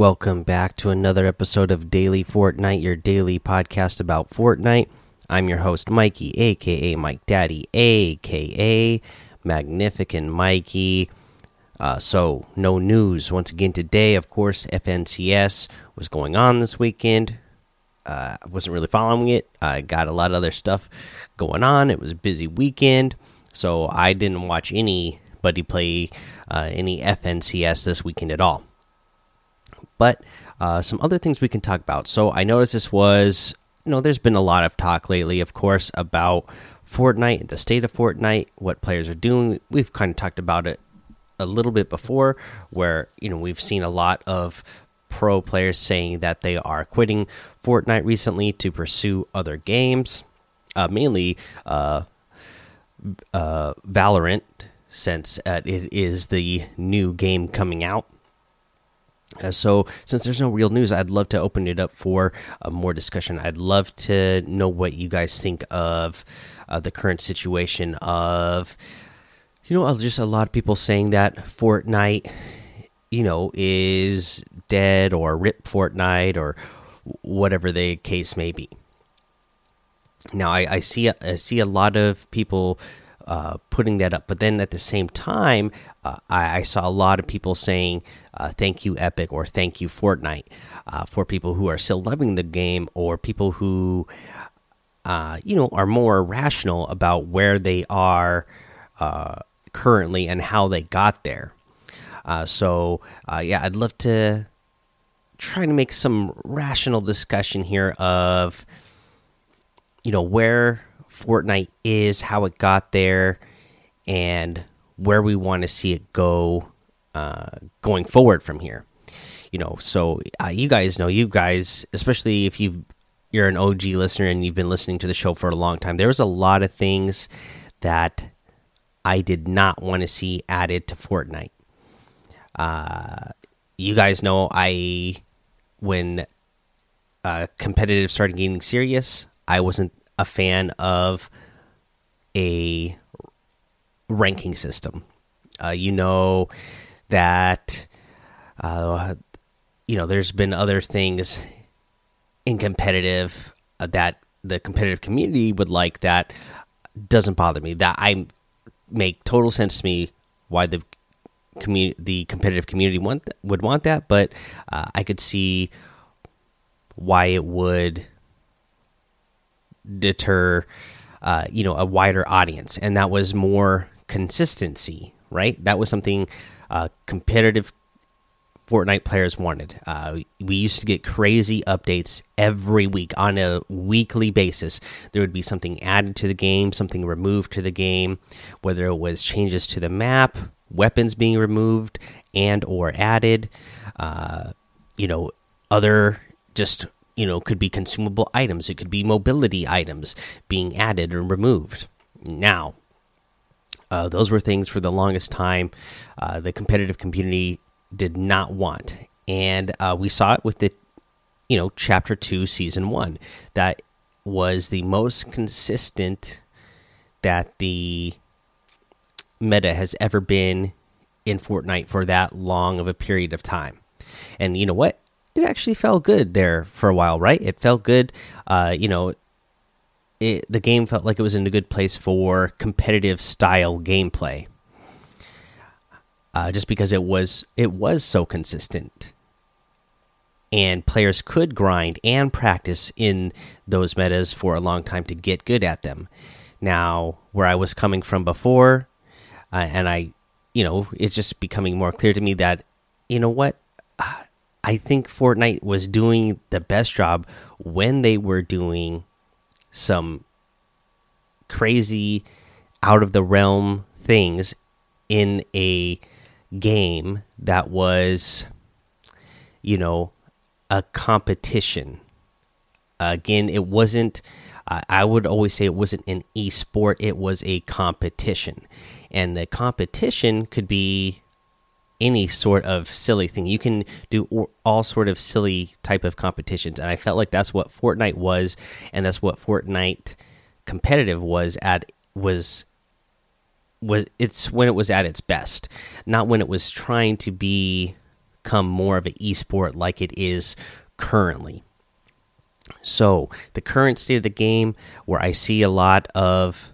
Welcome back to another episode of Daily Fortnite, your daily podcast about Fortnite. I'm your host, Mikey, aka Mike Daddy, aka Magnificent Mikey. Uh, so, no news once again today. Of course, FNCS was going on this weekend. Uh, I wasn't really following it. I got a lot of other stuff going on. It was a busy weekend, so I didn't watch anybody play uh, any FNCS this weekend at all. But uh, some other things we can talk about. So I noticed this was, you know, there's been a lot of talk lately, of course, about Fortnite, the state of Fortnite, what players are doing. We've kind of talked about it a little bit before, where you know we've seen a lot of pro players saying that they are quitting Fortnite recently to pursue other games, uh, mainly uh, uh, Valorant, since uh, it is the new game coming out. Uh, so, since there's no real news, I'd love to open it up for uh, more discussion. I'd love to know what you guys think of uh, the current situation of, you know, just a lot of people saying that Fortnite, you know, is dead or rip Fortnite or whatever the case may be. Now, I, I see I see a lot of people uh, putting that up. But then at the same time, uh, I, I, saw a lot of people saying uh, "Thank you, Epic" or "Thank you, Fortnite" uh, for people who are still loving the game or people who, uh, you know, are more rational about where they are currently and how they got there. so, yeah, I'd love to try to make some rational discussion here of, you know, where Fortnite is, how it got there, and where we want to see it go uh, going forward from here. You know, so uh, you guys know, you guys, especially if you've you're an OG listener and you've been listening to the show for a long time, there was a lot of things that I did not want to see added to Fortnite. Uh, you guys know I when uh, competitive started getting serious, I wasn't a fan of a ranking system. Uh, you know that uh, you know there's been other things in competitive uh, that the competitive community would like that doesn't bother me. That I make total sense to me why the community the competitive community want would want that, but uh, I could see why it would deter uh, you know a wider audience. And that was more consistency right? That was something uh, competitive fortnite players wanted. Uh, we used to get crazy updates every week on a weekly basis. There would be something added to the game something removed to the game whether it was changes to the map weapons being removed and or added uh, you know other just you know could be consumable items it could be mobility items being added or removed now uh, those were things for the longest time uh, the competitive community did not want and uh, we saw it with the you know chapter 2 season 1 that was the most consistent that the meta has ever been in Fortnite for that long of a period of time. And you know what? It actually felt good there for a while, right? It felt good. Uh, you know, it, the game felt like it was in a good place for competitive style gameplay. Uh, just because it was it was so consistent, and players could grind and practice in those metas for a long time to get good at them. Now, where I was coming from before, uh, and I, you know, it's just becoming more clear to me that, you know what, uh, I think Fortnite was doing the best job when they were doing some crazy out of the realm things in a game that was you know a competition. Again it wasn't i would always say it wasn't an e-sport it was a competition. And the competition could be any sort of silly thing. You can do all sort of silly type of competitions, and I felt like that's what Fortnite was, and that's what Fortnite competitive was at was was it's when it was at its best, not when it was trying to be become more of an esport like it is currently. So, the current state of the game, where I see a lot of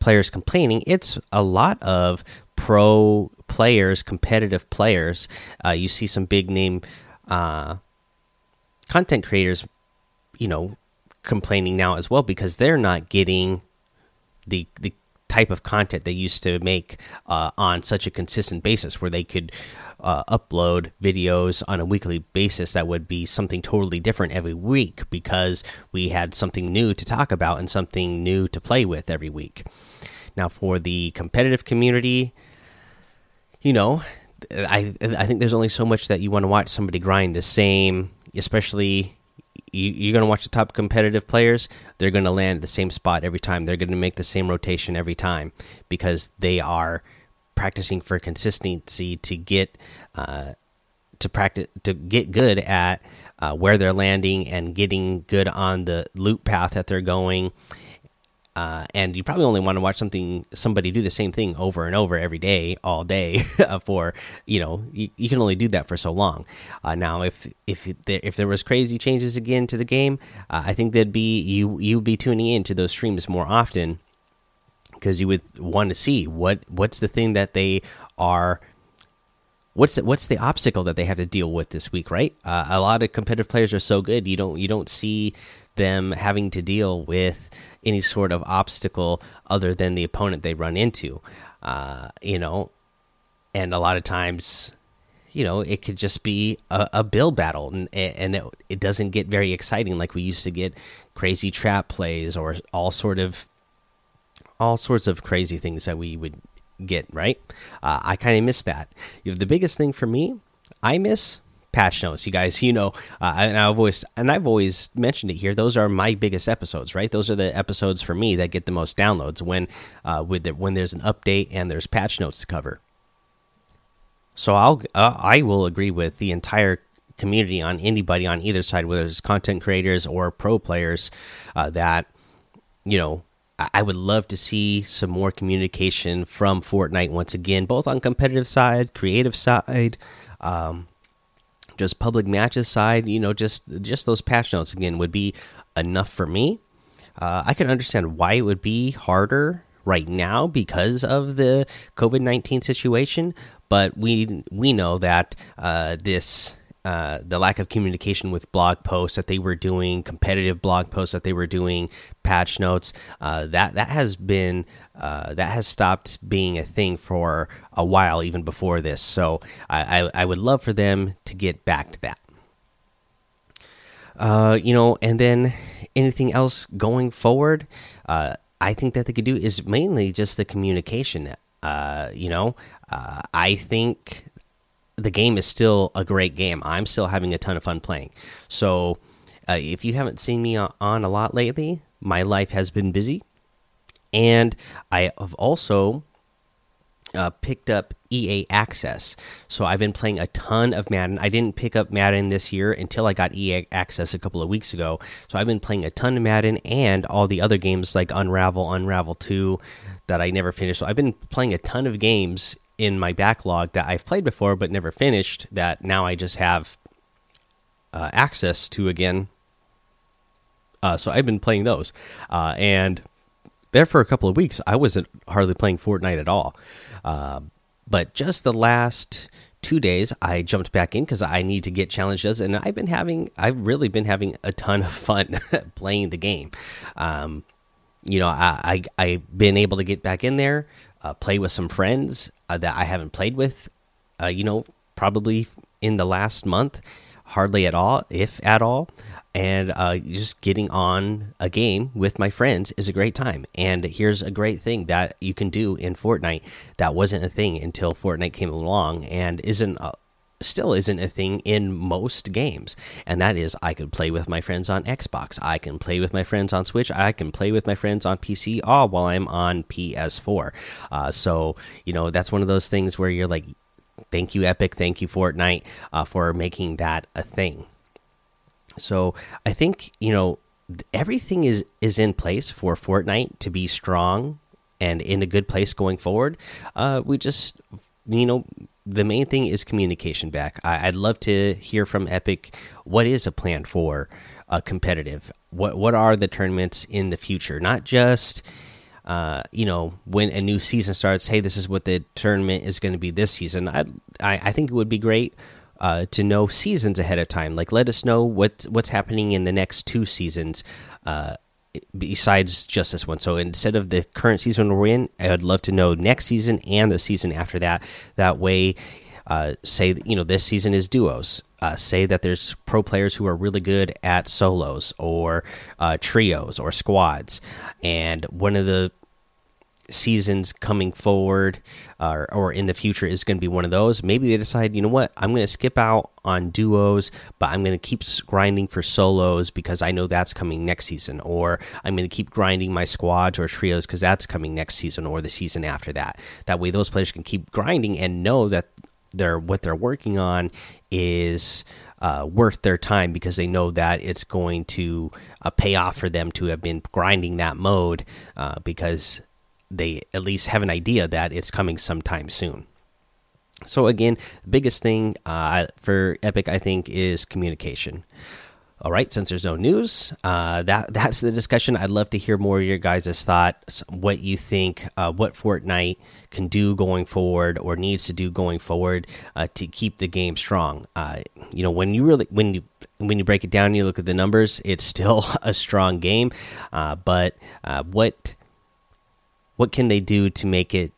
players complaining, it's a lot of pro players, competitive players. Uh, you see some big name uh, content creators, you know, complaining now as well because they're not getting the the type of content they used to make uh, on such a consistent basis where they could uh, upload videos on a weekly basis that would be something totally different every week because we had something new to talk about and something new to play with every week. Now, for the competitive community, you know, I I think there's only so much that you want to watch somebody grind the same, especially you, are going to watch the top competitive players. They're going to land the same spot every time. They're going to make the same rotation every time because they are practicing for consistency to get uh, to practice to get good at uh, where they're landing and getting good on the loop path that they're going uh, and you probably only want to watch something somebody do the same thing over and over every day all day for you know you, you, can only do that for so long. Uh, now if if there, if there was crazy changes again to the game uh, i think that'd be you you'd be tuning in to those streams more often because you would want to see what what's the thing that they are what's the, what's the obstacle that they have to deal with this week right? Uh, a lot of competitive players are so good you don't you don't see them having to deal with any sort of obstacle other than the opponent they run into. Uh, you know, and a lot of times, you know, it could just be a, a build battle, and and it, it, doesn't get very exciting like we used to get crazy trap plays or all sort of all sorts of crazy things that we would get. Right? Uh, I kind of miss that. You know, the biggest thing for me, I miss patch notes you guys you know uh, and i've always and i've always mentioned it here those are my biggest episodes right? Those are the episodes for me that get the most downloads when uh, with the, when there's an update and there's patch notes to cover. So i'll uh, i will agree with the entire community on anybody on either side whether it's content creators or pro players uh, that you know I would love to see some more communication from Fortnite once again, both on competitive side, creative side, um, just public matches side, you know, just just those patch notes again would be enough for me. Uh, I can understand why it would be harder right now because of the COVID nineteen situation, but we we know that uh, this uh, the lack of communication with blog posts that they were doing, competitive blog posts that they were doing, patch notes. Uh, that that has been uh, that has stopped being a thing for a while, even before this. So I, I, I would love for them to get back to that. Uh, you know, and then anything else going forward, uh, I think that they could do is mainly just the communication. Uh, you know, I think the game is still a great game. I'm still having a ton of fun playing. So uh, if you haven't seen me on a lot lately, my life has been busy, and I have also uh, picked up EA Access. So I've been playing a ton of Madden. I didn't pick up Madden this year until I got EA Access a couple of weeks ago. So I've been playing a ton of Madden and all the other games like Unravel, Unravel 2 that I never finished. So I've been playing a ton of games in my backlog that I've played before but never finished that now I just have uh, access to again. Uh, so I've been playing those, uh, and there for a couple of weeks I wasn't hardly playing Fortnite at all. Uh, but just the last two days I jumped back in because I need to get challenges, and I've been having I've really been having a ton of fun playing the game. Um, you know, I, I I've been able to get back in there, uh, play with some friends uh, that I haven't played with. Uh, you know, probably in the last month, hardly at all, if at all. And uh, just getting on a game with my friends is a great time. And here's a great thing that you can do in Fortnite that wasn't a thing until Fortnite came along and isn't still isn't a thing in most games, and that is I could play with my friends on Xbox, I can play with my friends on Switch, I can play with my friends on PC, all while I'm on PS4. Uh, so you know that's one of those things where you're like, thank you Epic, thank you Fortnite uh, for making that a thing. So I think you know everything is is in place for Fortnite to be strong and in a good place going forward. Uh, we just you know the main thing is communication back. I, would love to hear from Epic. What is a plan for a competitive? What what are the tournaments in the future? Not just uh, you know when a new season starts. Hey, this is what the tournament is going to be this season. I, I I think it would be great. Uh, to know seasons ahead of time, like let us know what what's happening in the next two seasons. Uh, besides just this one. So instead of the current season we're in, I would love to know next season and the season after that. That way, uh, say you know this season is duos. Uh, say that there's pro players who are really good at solos or uh, trios or squads, and one of the seasons coming forward or in the future is going to be one of those. Maybe they decide, you know what, I'm going to skip out on duos, but I'm going to keep grinding for solos because I know that's coming next season, or I'm going to keep grinding my squads or trios because that's coming next season or the season after that. That way, those players can keep grinding and know that they're what they're working on is. Uh, worth their time because they know that it's going to uh, pay off for them to have been grinding that mode uh, because they at least have an idea that it's coming sometime soon. So again, the biggest thing uh, for Epic, I think, is communication. All right, since there's no news, uh, that that's the discussion. I'd love to hear more of your guys' thoughts, what you think, uh, what Fortnite can do going forward or needs to do going forward uh, to keep the game strong. Uh, you know, when you really when you when you break it down, you look at the numbers, it's still a strong game. Uh, but uh, what what can they do to make it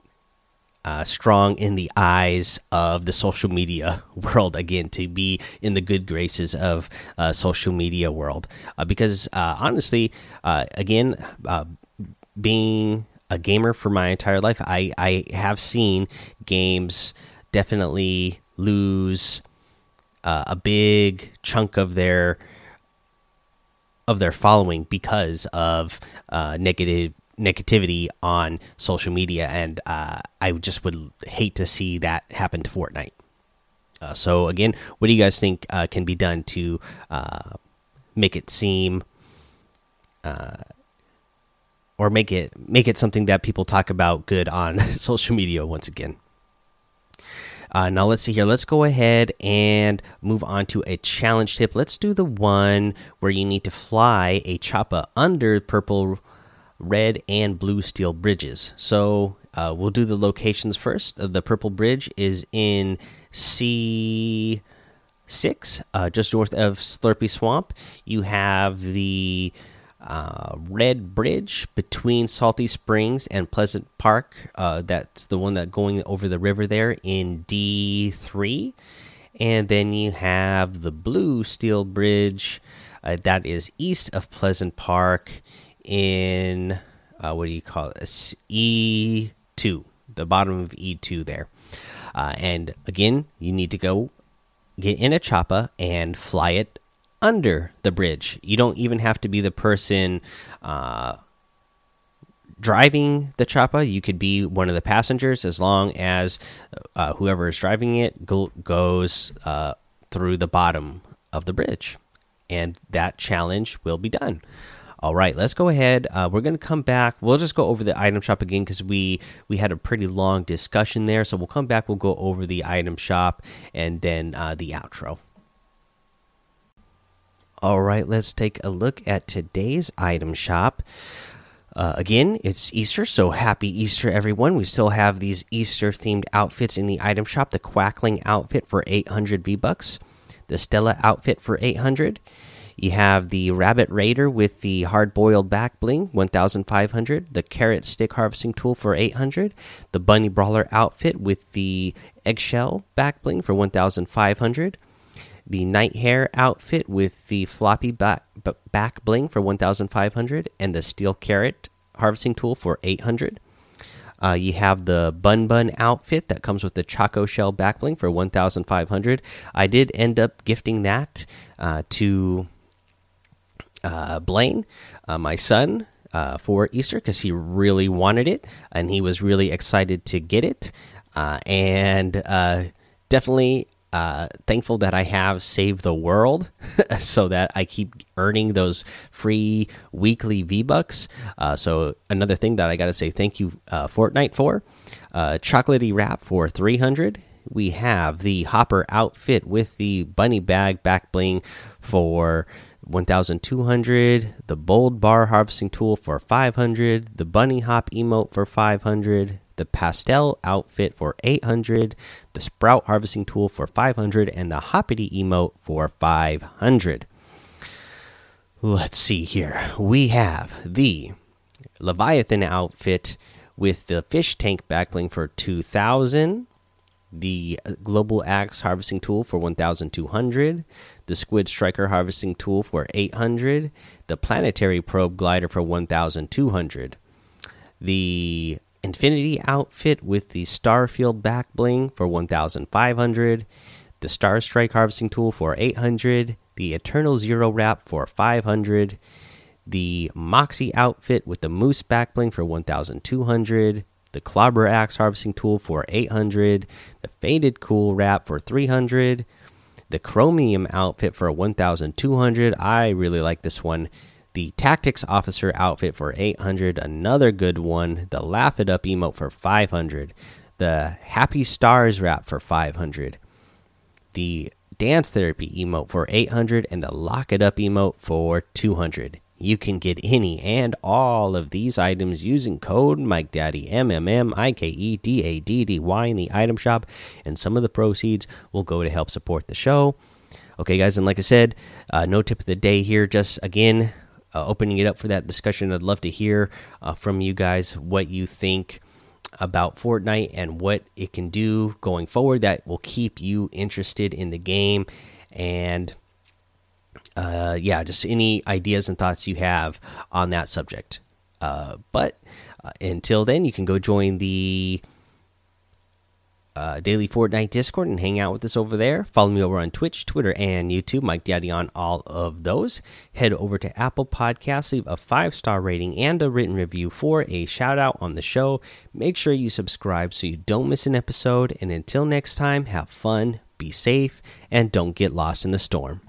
uh, strong in the eyes of the social media world again to be in the good graces of uh, social media world? Uh, because uh, honestly uh, again uh, being a gamer for my entire life I, I have seen games definitely lose a big chunk of their of their following because of negative negativity on social media, and uh, I just would hate to see that happen to Fortnite. Uh, so again, what do you guys think uh, can be done to uh, make it seem, uh, or make it make it something that people talk about good on social media once again? Uh, now let's see here. Let's go ahead and move on to a challenge tip. Let's do the one where you need to fly a choppa under purple red and blue steel bridges. So uh, we'll do the locations first. Uh, the purple bridge is in C six, uh, just north of Slurpy Swamp. You have the uh, red bridge between Salty Springs and Pleasant Park. Uh, that's the one that going over the river there in D three, and then you have the blue steel bridge. Uh, that is east of Pleasant Park in uh, what do you call it? E two, the bottom of E two there. Uh, and again, you need to go get in a choppa and fly it under the bridge. You don't even have to be the person uh, driving the choppa. You could be one of the passengers as long as uh, whoever is driving it go goes uh, through the bottom of the bridge, and that challenge will be done. All right, let's go ahead. Uh, we're going to come back. We'll just go over the item shop again because we we had a pretty long discussion there. So we'll come back. We'll go over the item shop and then uh, the outro. All right, let's take a look at today's item shop. Uh, again, it's Easter, so happy Easter, everyone. We still have these Easter themed outfits in the item shop the Quackling outfit for 800 V Bucks, the Stella outfit for 800, you have the Rabbit Raider with the hard boiled back bling, 1500. The Carrot Stick Harvesting Tool for 800. The Bunny Brawler outfit with the eggshell back bling for 1500. The Night Hare outfit with the floppy back, back bling for 1500. And the Steel Carrot Harvesting Tool for 800. Uh, you have the Bun Bun outfit that comes with the Choco Shell back bling for 1,500. I did end up gifting that uh, to uh, Blaine, uh, my son, uh, for Easter because he really wanted it and he was really excited to get it. Uh, and uh, definitely uh, thankful that I have Save the World so that I keep earning those free weekly V Bucks. so, another thing that I got to say thank you, Fortnite, for Chocolatey Wrap for 300. we have the Hopper outfit with the bunny bag back bling for 1200, the bold bar harvesting tool for 500, the bunny hop emote for 500, the pastel outfit for 800, the sprout harvesting tool for 500, and the hoppity emote for 500. Let's see here. We have the Leviathan outfit with the fish tank backbling for 2000, the uh, global axe harvesting tool for 1200, the squid striker harvesting tool for 800, the planetary probe glider for 1200, the infinity outfit with the starfield back bling for 1500, the star strike harvesting tool for 800, the eternal zero wrap for 500, the Moxie outfit with the Moose back bling for 1,200, the Clobber Axe harvesting tool for 800, the Faded Cool wrap for 300, the Chromium outfit for 1,200. I really like this one. The Tactics Officer outfit for 800, another good one. The Laugh It Up emote for 500, the Happy Stars wrap for 500, the Dance Therapy emote for 800, and the Lock It Up emote for 200. You can get any and all of these items using code Mike Daddy M M M I K E D A D D Y in the item shop, and some of the proceeds will go to help support the show. Okay, guys, and like I said, uh, no tip of the day here. Just again, uh, opening it up for that discussion. I'd love to hear uh, from you guys what you think about Fortnite and what it can do going forward that will keep you interested in the game and uh, yeah, just any ideas and thoughts you have on that subject. Uh, but uh, until then, you can go join the uh, Daily Fortnite Discord and hang out with us over there. Follow me over on Twitch, Twitter, and YouTube. Mike Daddy on all of those. Head over to Apple Podcasts, leave a five star rating and a written review for a shout out on the show. Make sure you subscribe so you don't miss an episode. And until next time, have fun, be safe, and don't get lost in the storm.